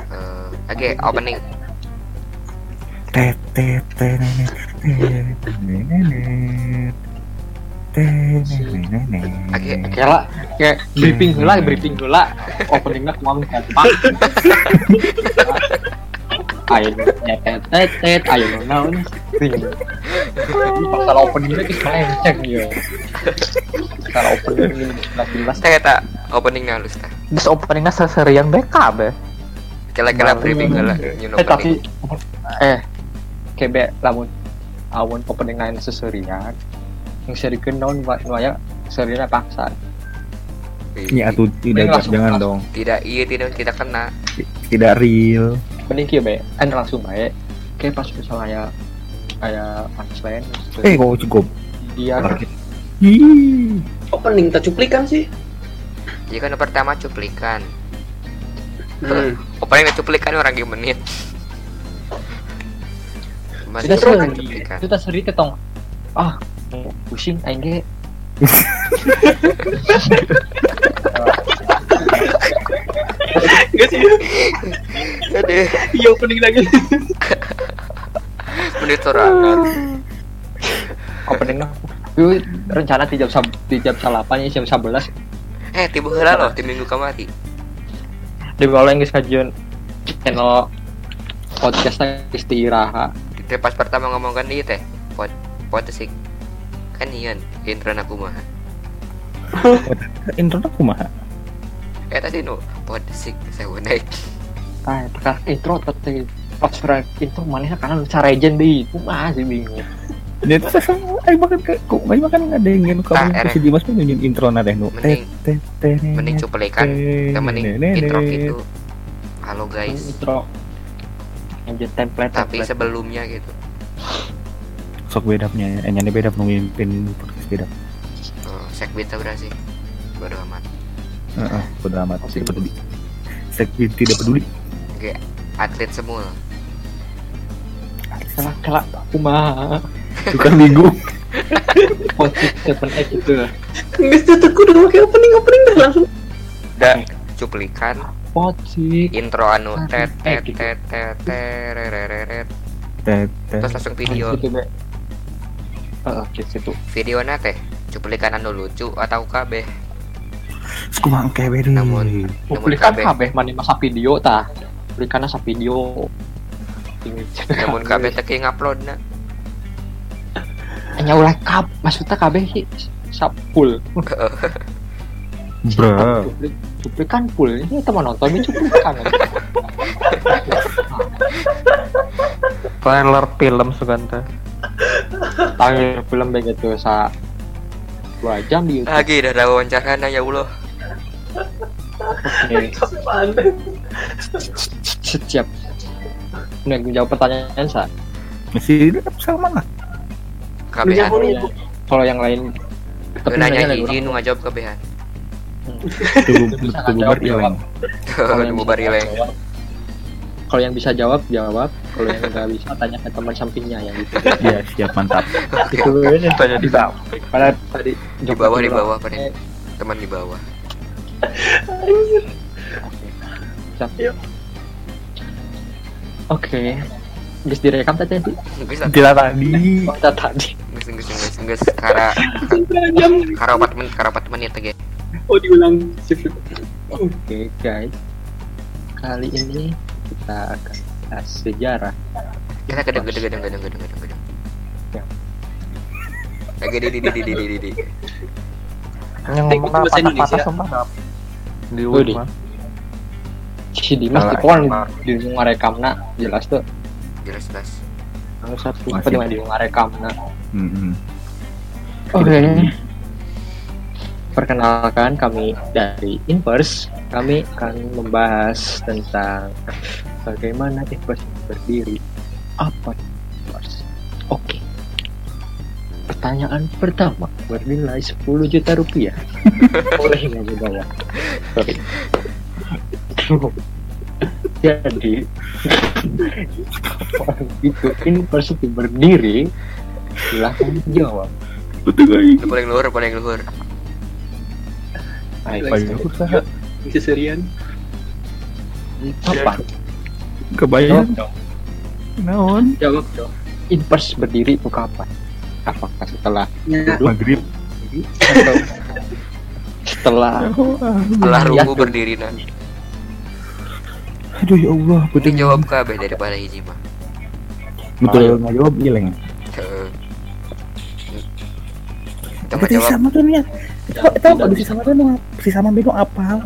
Eh, Oke, opening. Tenenet, tenenet. Oke, Kayak lah, kayak briefing heula, briefing heula. Openingnya kuang gampang. Ayo nyetet tetet, ayo naon. Ting. Kalau openingnya kita melenceng ya. Kalau opening nggak jelas. Saya tak openingnya halus. Terus openingnya seserian backup ya. Kira-kira yang- lah Eh tapi opening. eh kebe lamun awan opening lain seserian yang serikeun naon wa nu aya serinya paksa. Ya tuh tidak langsung jangan langsung. dong. Tidak, iya tidak tidak kena. Tidak real. Mending kieu be, kan langsung bae. Kayak pas misalnya aya aya punchline Eh kok cukup. dia. Opening tak cuplikan sih. Iya kan pertama cuplikan. Hmm. Opening dan cuplikan orang yang menit. Masih cuplikan seri, cuplikan. sudah seri teh tong. Ah, pusing aing. Enggak sih. Aduh, Iya opening lagi. menit sorangan. Openingnya Yuk, rencana di jam di jam salapan ya jam 11 Eh, tiba heula loh, tim minggu kemari. Di bawah yang kajian channel podcast istirahat Kita pas pertama ngomong kan iya teh. Pot pot sih. Kan ian intro aku mah. Intro aku mah. Eh tadi nu pot sih saya naik. ah tekan intro tadi pas frag intro mana karena cara legend deh itu masih bingung Ini tuh sama eh bahkan ke kok banyak kan ada yang ingin kamu erek. si Dimas pun nyanyiin intro nade nu. Mending- Mending cuplikan, kita mending intro gitu. Halo guys. intro lanjut template Tapi sebelumnya gitu. Sok beda punya, eh nyanyi beda pemimpin podcast beda. Oh, sek beta berasi. Bodo amat. Heeh, bodo amat. Tidak peduli. Segmen tidak peduli. Oke, atlet semua. salah kelak aku mah Bukan minggu. posisi seven eight itu Enggak sih aku udah pakai opening opening dah langsung. Dan cuplikan posisi intro anu Ah, tet tet tet tet tereret. Tet, tet. terus langsung video. Eh, oke situ video teh cuplikan anu lucu atau kabeh Suku mangke beda. Namun- publikan kabeh. mana masa video tah publikan sa video namun kabeh teh ngupload na hanya ulah kap maksudnya kabeh sih sapul Bro. cuplikan pul ini teman nonton ini cuplikan. Trailer film suganta. Trailer film begitu sa dua jam di YouTube. Lagi dah ada wawancara na ya Allah. Oke, setiap Nih, jawab pertanyaan sa. Masih tetap sama lah. Kabehan. Lu kalau yang, lain Gue nanya orang- nu ngajawab kabehan. Tubuh Bisa tubuh jawab, berileng. Kalau yang bisa jawab- kalau yang bisa jawab jawab. Kalau yang nggak bisa tanya ke teman sampingnya yang gitu. Ya siap mantap. itu yang tanya di bawah. Pada tadi di bawah di bawah pada teman di bawah. Oke. Guys direkam tadi? Tidak tadi. oh tadi geus geus geus geus kara kara opat menit kara opat menit ge Oh diulang. Oke guys. Kali ini kita akan bahas sejarah. Kita gedeng gedeng gedeng gedeng gedeng gedeng gedeng. Ya. lagi di di di di di di di. Yang ngomong Indonesia. patah-patah sumpah Di di- si Dimas di pon di ngarekamna jelas tuh. Jelas jelas Satu Masih. apa di mana di ngarekamna Hmm, Oke. Perkenalkan kami dari Inverse. Kami akan membahas tentang bagaimana Inverse berdiri. Apa Inverse? Oke. Pertanyaan pertama bernilai 10 juta rupiah. Boleh nggak di bawah? Sorry. Jadi itu Inverse itu berdiri? Silahkan jawab. Itu paling luhur paling luhur Ayo, Paling. Bisa serian. kapan? kebayang Jawab dong. naon Jawab dong. Inverse berdiri itu kapan? Apakah setelah Ya, maghrib atau setelah Setelah Ya. ruku berdiri nah. Aduh ya Allah Ini betul jawab kabeh daripada hiji mah. betul nggak jawab ileng Heeh. Kita Tapi si jawab. sama tuh nih tahu tahu kalau si sama tuh si sama bego apa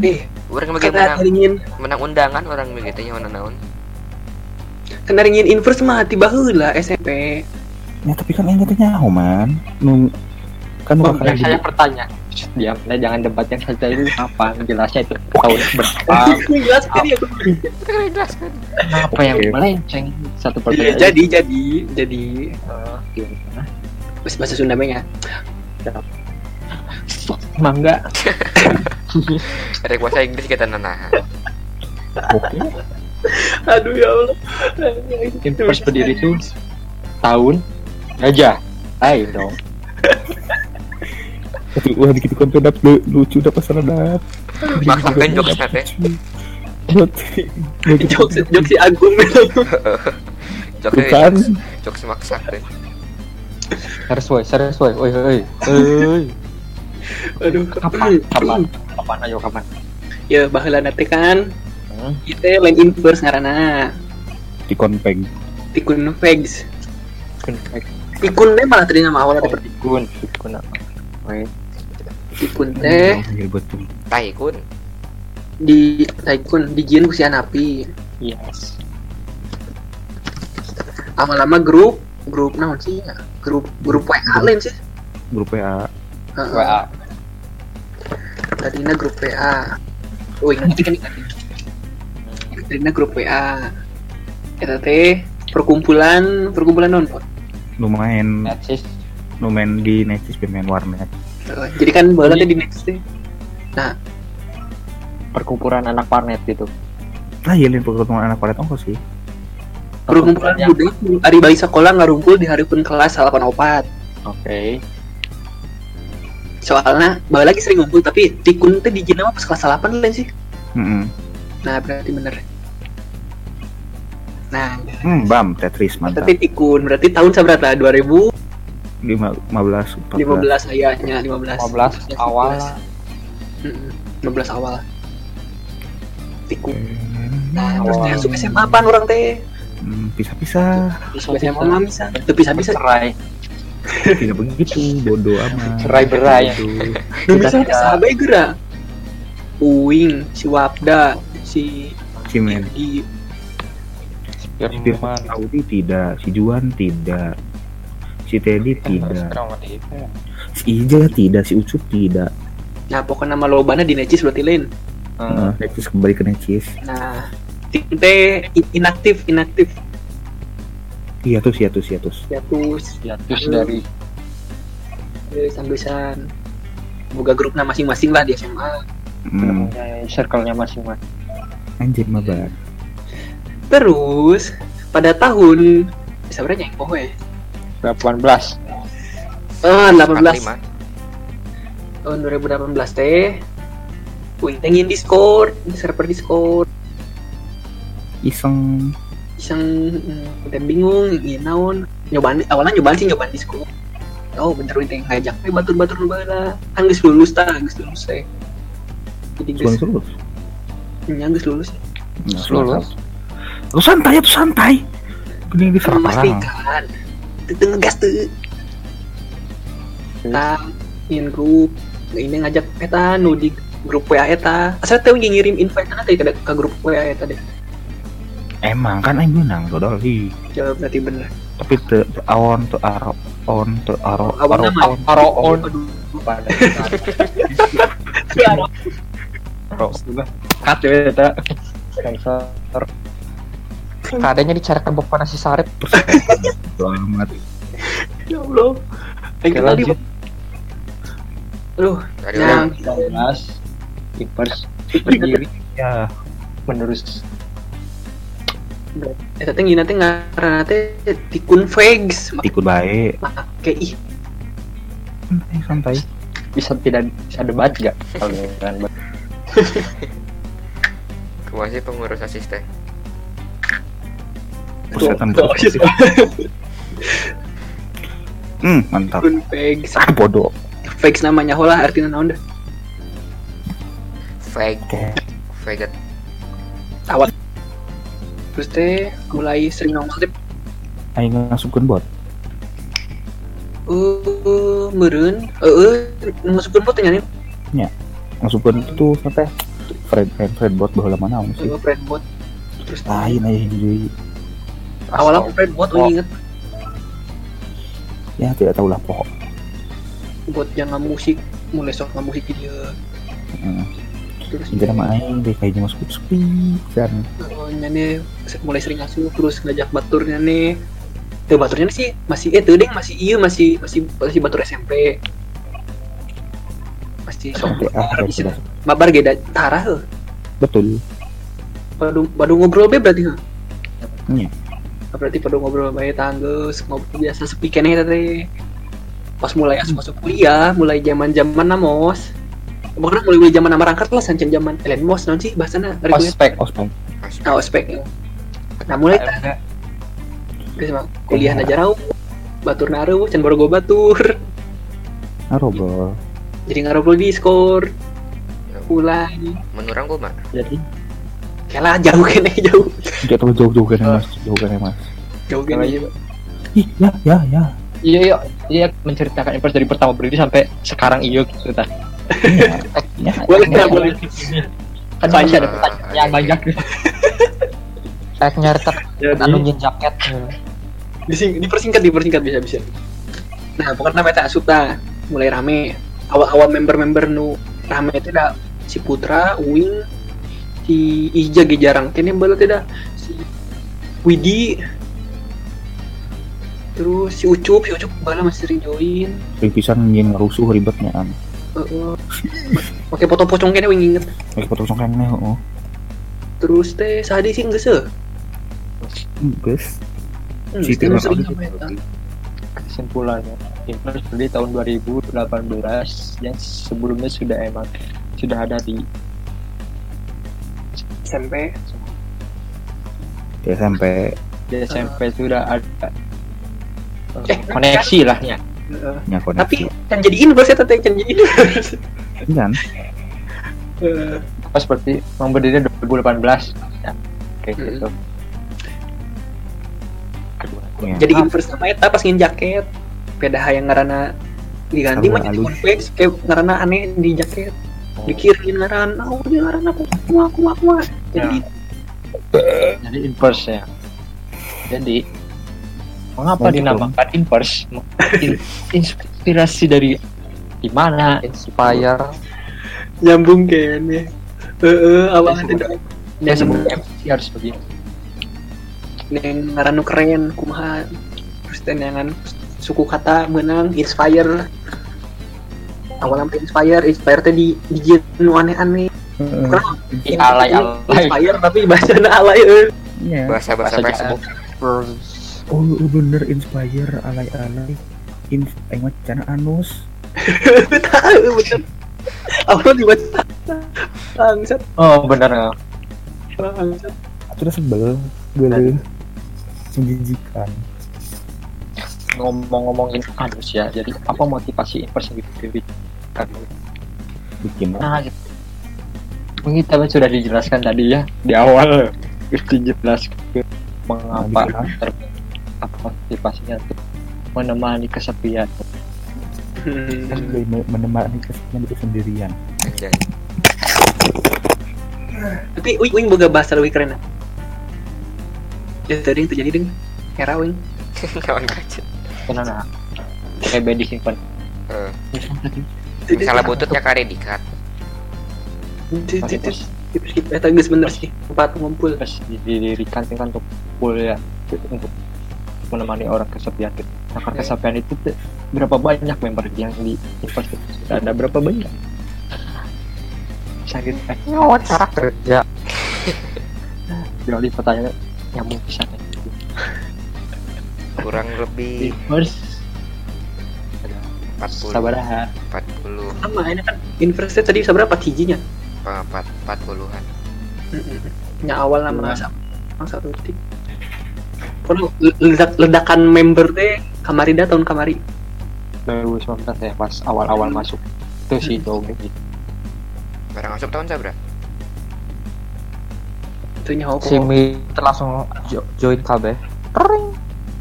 eh, Orang bagaimana menang undangan orang begitu nya mana naon. karena ringin inverse mah tiba heula SMP. ya tapi kan ini tanya man nu kan Oh, bakal yang saya bertanya diam nah, jangan debat yang saja itu kapan jelasnya itu? Tahun berapa? Aku jelas tadi aku. apa? Yang melenceng satu Iya, pertanyaan. jadi jadi jadi Eh, gimana? bahasa bahasa Sunda ya. mangga. Ada bahasa Inggris kita oke. Aduh ya Allah. Inverse berdiri itu tahun gajah ayo dong wah dikit kan tuh dap lu- lucu dapat pasal dap Makan jokes teh. Jokes. Jokes. Si Agung. Jokes bukan. jokes. Maksa teh. serius woy serius woy oi oi oi Aduh. kapan? Kapan? Kapan? Ayo kapan? Ya baheula teh kan? Hmm. kita lain inverse ngaranna. di konpeng Tikun. Kun- Tikun teh malah tadi nama awal oh, ada pikun pikun apa? Oke. Tikun teh Panggil betul Taikun. di Taikun di Jin ku si Anapi. yes Lama-lama grup grup naon sih ya? Grup grup WA lain sih. grup WA Heeh. WA Tadinya grup WA. Oh, ingat kan. Tadinya grup WA. Eta teh perkumpulan perkumpulan non. Lumayan Netsis lumayan di netis pemain warnet Jadi kan bola teh di next teh. perkumpulan anak warnet gitu lah iya lain perkumpulan anak warnet ongkos sih Perkumpulan yang budaya hari bayi sekolah ngarumpul di hari pun kelas 84. oke Soalnya bawa lagi sering ngumpul tapi tikun teh di Jin mah pas kelas 8 lain sih. Mm-mm. Nah, berarti bener. Nah, hmm bam Tetris mantap tapi tikun berarti tahun seberapa? 2015 lima lima belas empat belas ayahnya 15. 15 awal Mm-mm, 15 awal. Tikun. Hmm, Nah, terus Awal. dia masuk SMA apaan orang teh? hmm, pisah-pisah SMA mah bisa. Tapi bisa-bisa. cerai tidak begitu bodoh amat Cerai-berai. Bodoh. Lu bisa sahabat gerak. Uing, si Wapda, si Cimen Firman Audi tidak si Juan tidak si Teddy tidak. si Ija tidak. Si Ucup tidak. Nah, pokoknya nama lobana di Necis berarti lain. Heeh, Necis kembali ke Necis. Nah, in- inaktif, inaktif. hiatus hiatus hiatus Ya terus, ya terus dari sambisan. Boga grupnya masing-masing lah di SMA. hmm. circle-nya masing-masing. Anjir mabar. Terus pada tahun sebenarnya yang poho ya. 18 Ah, 18 45. tahun 2018 teh. Wih, tengin Discord, di server Discord. iseng Iseng hmm, udah bingung ingin naon. Nyobaan awalnya nyobaan sih nyobaan Discord. Oh, bentar wih teh ngajak we batur-batur baheula. Kan geus lulus tah, geus lulus teh. Jadi geus terus nya geus lulus. Nah, Lulus. Lu santai ya tuh santai Gini di Memastikan. Itu ngegas tuh. Nah, ingin grup. Ini ngajak eta nu di grup WA eta. Asal teh ingin ngirim invite nanti ke, ke grup WA eta deh. Emang kan aing menang dodol. Hi. Jawab berarti bener. Tapi te awon te aro on te aro aro mah Aroon Aduh, pada ya, juga cut ya eta. Sensor adanya dicarikan bapak nasi sarip. Amat ya Allah. Oke, lanjut. Aduh, Dari yang orang 19 Ipers berdiri. Ya. Menerus. Eta teh ngina teh ngaranna teh tikun vegs. ikut baik. Make ih. Santai santai. Bisa tidak bisa debat gak kalau dengan Kumaha sih pengurus asis teh? Persetan Tuh, bos. Hmm, mantap. Pegs. Ah, bodoh. Pegs namanya hola artinya naon dah. Fag. Oke. Fagot. Awal. Terus teh mulai sering nongol teh Aing ngasupkeun bot. eh meureun heeh masukkeun bot teh Ngasupkeun itu teh Fred Fred Fred bot baheula mana sih? Friend bot. Terus Lain aja jadi awalnya friend bot Oh. inget ya tidak tahu lah pokok. bot yang musik mulai sok musik dia Hmm. terus Jadi nama aing deh kayaknya masuk kan. Oh, nyane mulai sering asup terus ngajak baturnya nih tuh baturnya sih masih eh tuh deng masih iya masih masih masih batur SMP masih sok Oke, ah, bisa babar geda tarah. Betul. padu padu ngobrol be berarti heuh. Iya. Berarti padu ngobrol bae tanggeus ngobrol biasa sepi eta teh pas mulai asup masuk kuliah mulai zaman zaman namos Pokoknya mulai mulai zaman nama rangkat lah sancen zaman. Ellen Mos non sih? Bahasana ospek Ospek. nah ospek nah mulai mah kuliah aja rau batur naruh can baru gue batur. Arobo. jadi ngarobrol di skor mulai. Menurang gue mah. jadi kalah jauh kene jauh. Dia tahu jauh-jauh kan mas, jauh kan mas. jauh kalau kene iya. Ih, ya, ya, ya. iya iya. Iya menceritakan impers dari pertama berdiri sampai sekarang iya gitu ta Iya. Ya, boleh nggak boleh. Kan masih ada pertanyaan banyak. Saya nyartek jadi anu jaket dising, dipersingkat dipersingkat bisa bisa. Nah pokoknya meta asup tah mulai rame. Awal-awal member-member nu rame itu dah. Si Putra, Wing, si Ija ge jarang kene bala teh dah si Widi terus si Ucup, si Ucup bala masih sering join Sering pisan nyin ngerusuh ribetnya kan. Heeh. Pakai foto pocong kene wing inget. Kayak foto song kan oh. Terus teh sadi sih geus seuh. Guys, Hmm, Si sering Tira sering Audi. sama eta. kesimpulannya impers berdiri tahun 2018 yang sebelumnya sudah emang sudah ada di SMP. di SMP di SMP sudah ada Eh, koneksi lah ya Heeh. nya Tapi koneksi. kan jadi inverse ya teh kan jadi inverse. kan? Apa seperti yang berdiri 2018 ya kayak Hmm. gitu kedua Ya. jadi inverse sama eta pas ngin jaket. Beda yang ngarana diganti mah jadi convex kayak ngarana aneh di jaket. Dikirim ngaran, oh dia ngaran aku aku aku aku. Jadi jadi inverse ya jadi mengapa Lanjut dinamakan inverse In- inspirasi dari di mana inspire nyambung kayaknya. Heeh, awalnya Ya, tidak. ya sebenarnya MC harus begini Neng ngaran nu keren kumaha. Terus teh nengan suku kata menang inspire. Awalnya inspire, inspire teh di di nu aneh-aneh. Kurang di alay alay inspire tapi bahasana alay. Iya. Bahasa-bahasa Bahasa Facebook. Oh, bener inspire alay-alay. In, aing mah cana anus. Tahu bener. Awal dibaca. Bangsat, oh benar bangsat. Itu udah sebel, gele. Menjijikan. ngomong-ngomongin anus ya jadi apa motivasi dipikirkan Bikin nah gitu mungkin tadi sudah dijelaskan tadi ya di awal dijelaskan mengapa Nah, ter- apa motivasinya untuk menemani kesepian kan Hmm. me- menemani kesepian itu sendirian. Tapi wing wing boga bahasa lebih keren. Ya tadi yang terjadi deng. Era wing. Kawan kacau. karena kayak bedi simpan Eh, Salah bututnya kare dikat. Terus kita geus bener sih. Empat ngumpul. terus didirikan kan untuk kuliah untuk menemani orang kesepian gitu. Nah, karena kesepian itu tuh, berapa banyak member yang di invest itu? Sudah ada berapa banyak? Sakit eh, nyawat cara kerja. Jadi pertanyaan nyambung bisa Kurang lebih Invest 40 sabar ah. 40 Sama ini kan inverse tadi seberapa hijinya? Apa 4 40-an. Nya awal nama sama satu titik. pokoknya ledak ledakan member teh kamari? Dah tahun kamari 2019 ya pas awal-awal masuk. Itu sih jauh gitu barang masuk tahun sabra itu nyawa si Mi langsung jo- join KB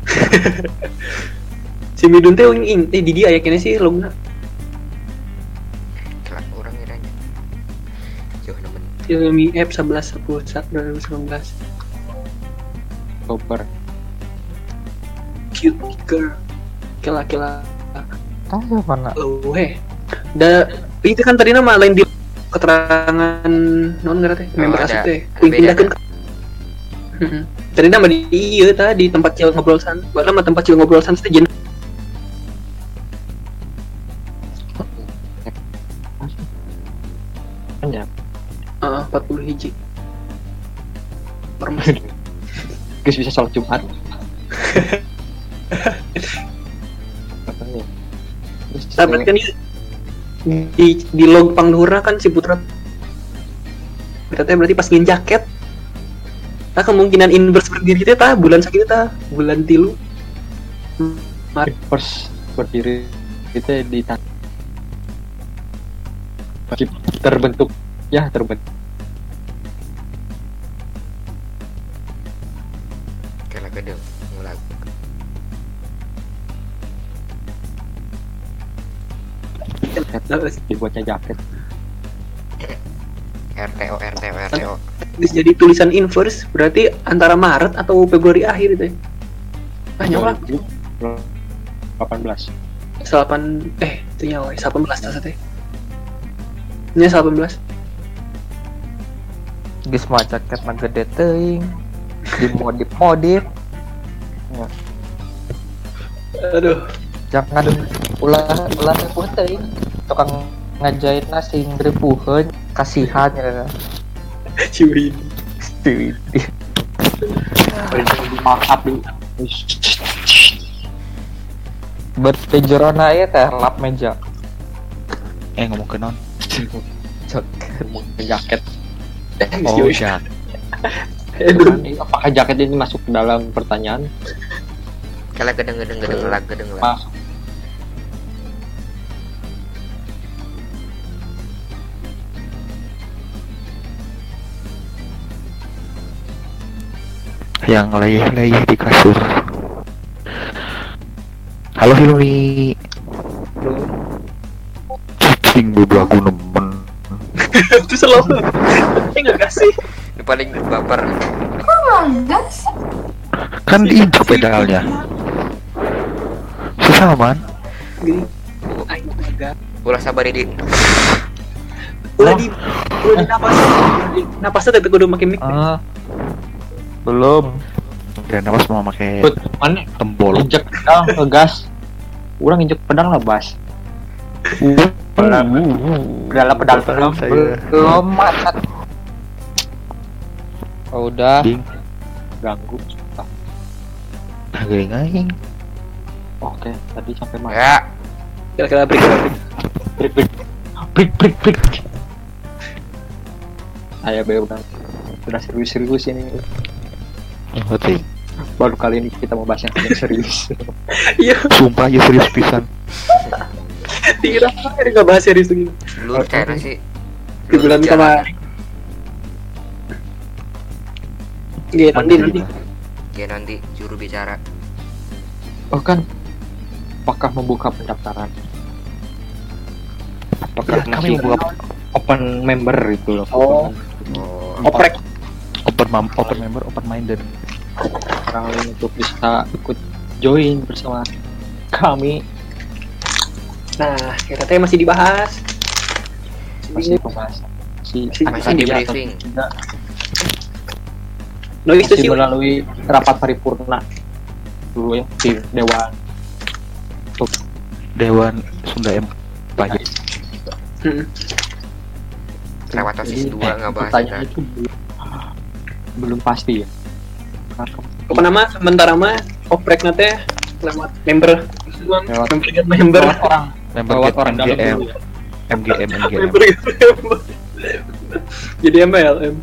si Midun teh ing ing eh di dia ya sih logna kelak Xiaomi F 11 10 2019 Oktober cute girl. Kila ah ya mana? Oh heh da itu kan tadi nama lain di keterangan non nggak teh member Oh, teh pindahkan ke Heeh. tadi nama di iya tadi di tempat cil ngobrol san. Bahkan sama tempat cil ngobrol san teh guys bisa sholat Jumat. Katanya. Terus Nah, berarti kan di, di, log pangluhurna kan si Putra berarti berarti pas ngin jaket nah kemungkinan inverse berdiri itu tah bulan sakit tah bulan tilu. First berdiri kita di terbentuk ya terbentuk dibuatnya jaket RTO RTO RTO Terus jadi tulisan inverse berarti antara Maret atau Februari akhir itu ya? Ah nyawa 18 salapan eh itu nyawa 18 tas teh ini 18 geus mah jaket na gede teuing. Dimodif modif aduh. Jangan ulah ulah teuing tukang ngajahit nasi ripuheun kasihan ya ciwin Cuy. markup dulu berpejorona ya teh lap meja. Eh ngomong ke non. Ngomongin jaket. Oh aduh. Apakah jaket ini masuk ke dalam pertanyaan? Kelak gedeng gedeng gedeng lag gedeng lag Mas. Yang layih-layih di kasur. Halo Hilmi. Cicing bodoh aku nemen. itu selalu ini nggak kasih ini paling baper. Kan diinjak pedalnya. Susah man. gini. Agak. ulah sabar di udah di udah di napas. Napasnya tapi gue udah makin mic ah belum. Dan napas mau pakai mana? tembol. injek pedal ngegas orang injek pedal lah bas. Pedal pedal Saya. belum matat oh, udah. Ding. ganggu Agak ngaing. oke tadi sampai mana? Ya. Kira-kira break break break. Break break. Break ayo be udah udah serius serius ini Berarti baru kali ini kita mau bahas yang serius. Iya. Sumpah ya serius pisan. dikira ini nggak bahas serius gitu. Lu China sih. Di bulan kemarin iya nanti nanti. ya nanti juru bicara. Oh kan. Apakah membuka pendaftaran? Apakah Ya, kami masih membuka open member itu loh? Oh. oh. Oprek. Open mam open member open minded. Orang lain untuk bisa ikut join bersama kami. Nah kita teh masih dibahas. Masih pembahasan si Masih- masih di briefing. tidak. Itu masih sih melalui rapat paripurna. Dulu ya di dewan. Dewan Sunda M. Pajak. Hmm. lewat osis dua eh, nggak bahas itu belum, belum pasti ya? Pokoknya nama sementara mah oprek nate lewat member Lewat- member Lewat orang Member lewat orang MGM. ya MGM MGM. jadi MLM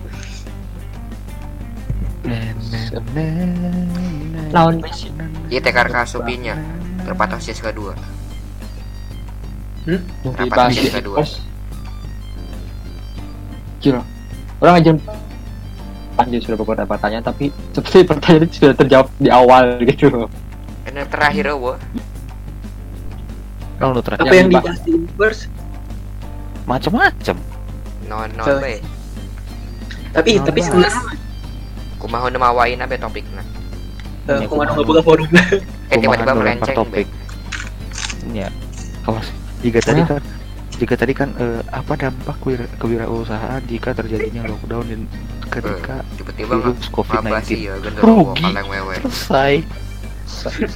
Lawan Messi. Iya tekar kasupinya terpatah sis kedua. Dibahas sih, di kedua. Gila. Orang aja panjang sudah beberapa pertanyaan tapi seperti pertanyaan itu sudah terjawab di awal gitu. Karena terakhir apa? Kalau terakhir Apa Yang yang dibahas. di Universe? macam-macam. Non non So- be. Tapi Nah, tapi sebenarnya Kumaha nemawain abe topiknya. eh, Ini aku nggak kumaha. buka forum. Eh tiba-tiba melenceng lempar be. Ya. Awas. Jika tadi kan jika tadi kan eh, apa dampak wira- kewirausahaan jika terjadinya lockdown dan ketika Tiba-tiba virus ngabasi COVID-19 ya Rugi. selesai.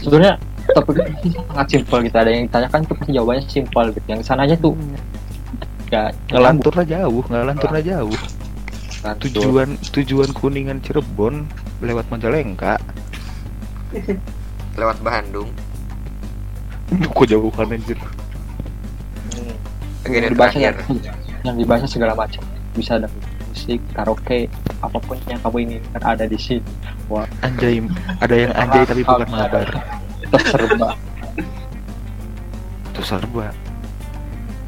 Sebenarnya topik ini sangat simpel gitu. Ada yang ditanyakan tuh pasti jawabannya simpel gitu. Yang sananya tuh ya ngelantur Ngelanturnya jauh, ngelanturnya jauh. Tujuan tujuan kuningan Cirebon lewat Majalengka. Lewat Bandung. Kok jauhan anjir. Gini yang dibahas terakhir. yang dibahasnya segala macam bisa ada musik karaoke apa pun yang kamu inginkan ada di sini wah Anjay, ada yang anjay tapi bukan mabar. terserba Itu serba,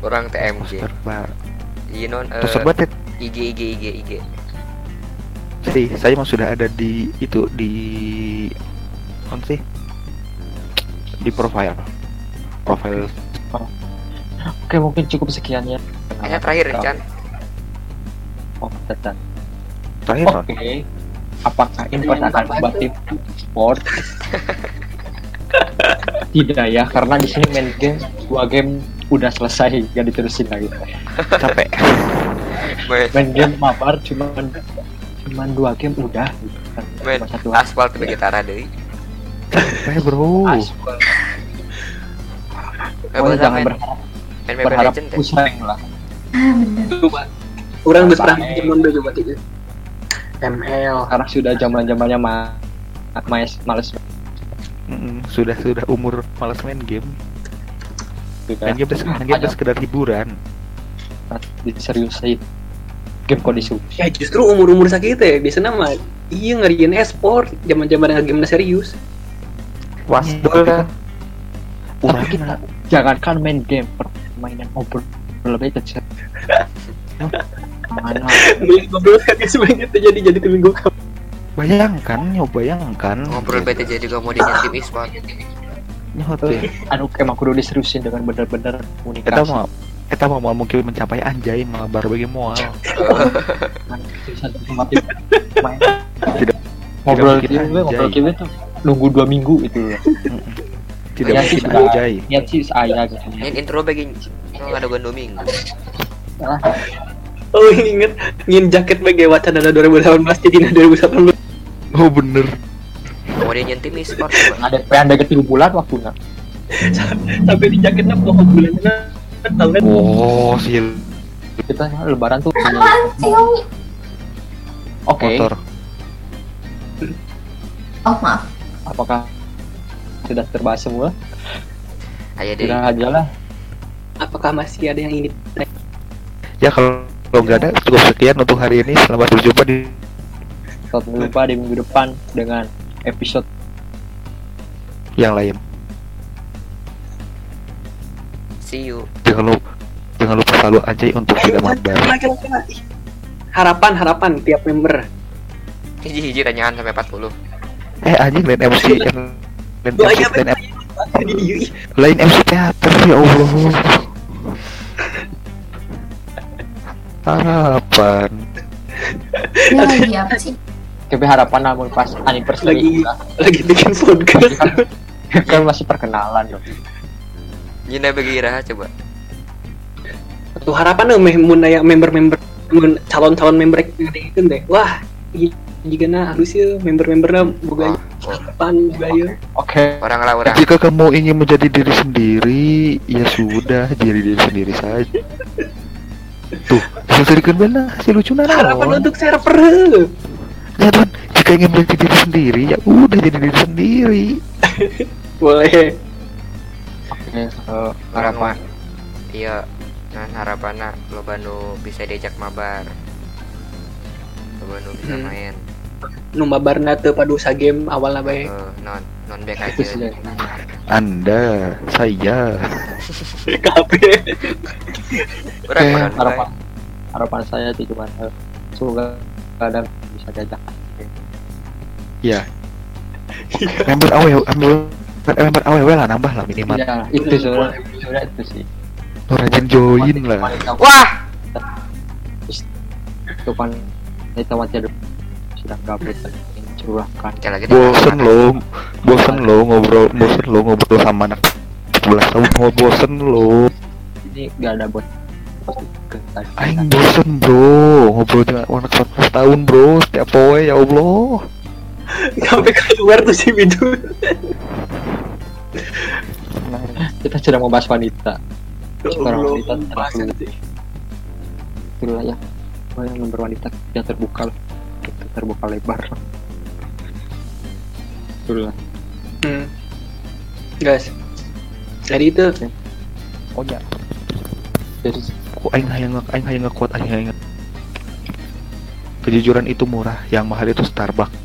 Orang TMG. serba. Iya non Itu eh, serba. IG IG IG IG. Jadi saya mah sudah ada di itu di apa sih? Di profile. Profile oke mungkin cukup sekiannya Eh terakhir Chan. oh tetap terakhir oke apakah Invest akan membuat tim sport? Tidak ya karena di sini main game dua game udah selesai gak diterusin lagi. Capek. Main. Game mabar cuman cuman dua game udah. Men Cuma satu aspal tuh gitara deui. Capek bro. aspal Eh bahasa jangan main berharap main Mobile berharap Legend teh. push rank lah Ah. Coba. Orang pernah Baik. zaman dulu coba tiga. ML. karena sudah zaman zamannya ma mas males Mm-mm, sudah sudah umur malas main game. Main game udah main game sekedar hiburan. diseriusin game kok disuruh Ya justru umur-umur sakit ya biasanya mah iya ngeriin e-sport zaman-zaman game serius. Wasbol kan tapi Urang kita jangankan main game permainan ngobrol lebih kecil. Mana? Beli ngobrol kan semuanya itu jadi jadi tim gue bayangkan nyoba bayangkan. Ngobrol BTJ juga mau dijadiin tim e-sport. nyot ya. anu emang kudu diseriusin dengan bener-bener kita komunikasi mau kita mau mau mungkin mencapai anjay mabar bagi mual. Main ngobrol kita ngobrol kita tuh nunggu dua minggu itu ya tidak mungkin sih, sudah. anjay niat sih saya gitu Yang intro bagi oh, ada gua minggu. Ah, Oh inget ngin jaket bagi wacana 2018 jadi 2018 oh bener Mau dia nyentim e-sport coba. ada pengen deket tiga bulan waktunya sampai di jaketnya pokok bulannya tahu kan oh si kita lebaran tuh Apaan sih, Yomi? oke motor Oh, maaf. apakah sudah terbahas semua. Ayo deh. sudah aja lah. Apakah masih ada yang ingin ya kalau kalau nggak ada cukup sekian untuk hari ini. Selamat berjumpa di sampai jumpa di minggu depan dengan episode yang lain. See you. jangan lupa jangan lupa selalu anjay untuk Ayo, tidak mabar. harapan harapan tiap member. Hiji-hiji tanyaan sampai 40. eh anjing lain MC lain MC lain, lain MC teater ya Allah. Harapan. Ini lagi apa sih? tapi harapan namun pas anniversary Lagi- kita. lagi bikin podcast. Kan masih perkenalan dong Nyina bagi iraha coba. tuh harapan meh mun aya member-member mun calon-calon member yang itu deh. Wah jika na harus ya member-membernya boga Harapan oke orang lah orang. jika kamu ingin menjadi diri sendiri ya sudah jadi diri sendiri saja tuh diserikan benar si lucu harapan naon untuk server ya tuh jika ingin menjadi diri sendiri ya udah jadi diri sendiri boleh oke eh, harapan. Iya. Nah harapanna lo nu bisa diajak mabar. Lo nu bisa Hmm. main. Nu mabarna teu padosa game awalna bae. Eh, non non back itu aja. Anda, saya. kabeh Eh, orang harapan harapan saya itu cuma eh, semoga kadang bisa diajak. Ya. Member awal, member member awal lah nambah lah minimal. ya itu sebenarnya itu sih. Orang join lah. Wah, itu kan wanita wanita sedang gabut dan ingin curahkan Bosen lo, bosen lo ngobrol, bosen lo ngobrol sama anak 11 tahun, mau bosen lo. ini gak ada buat Aing bosen bro, ngobrol dengan anak 14 tahun bro, setiap poe ya Allah. sampai keluar tuh si Bidu. Kita sedang membahas wanita. Sekarang wanita itulah ya oh, yang member wanita yang terbuka lah. Terbuka lebar itulah hmm. guys jadi itu Oh ya, jadi kok aing hayang aing hayang ngekuat aing hayang. Kejujuran itu murah, yang mahal itu Starbucks.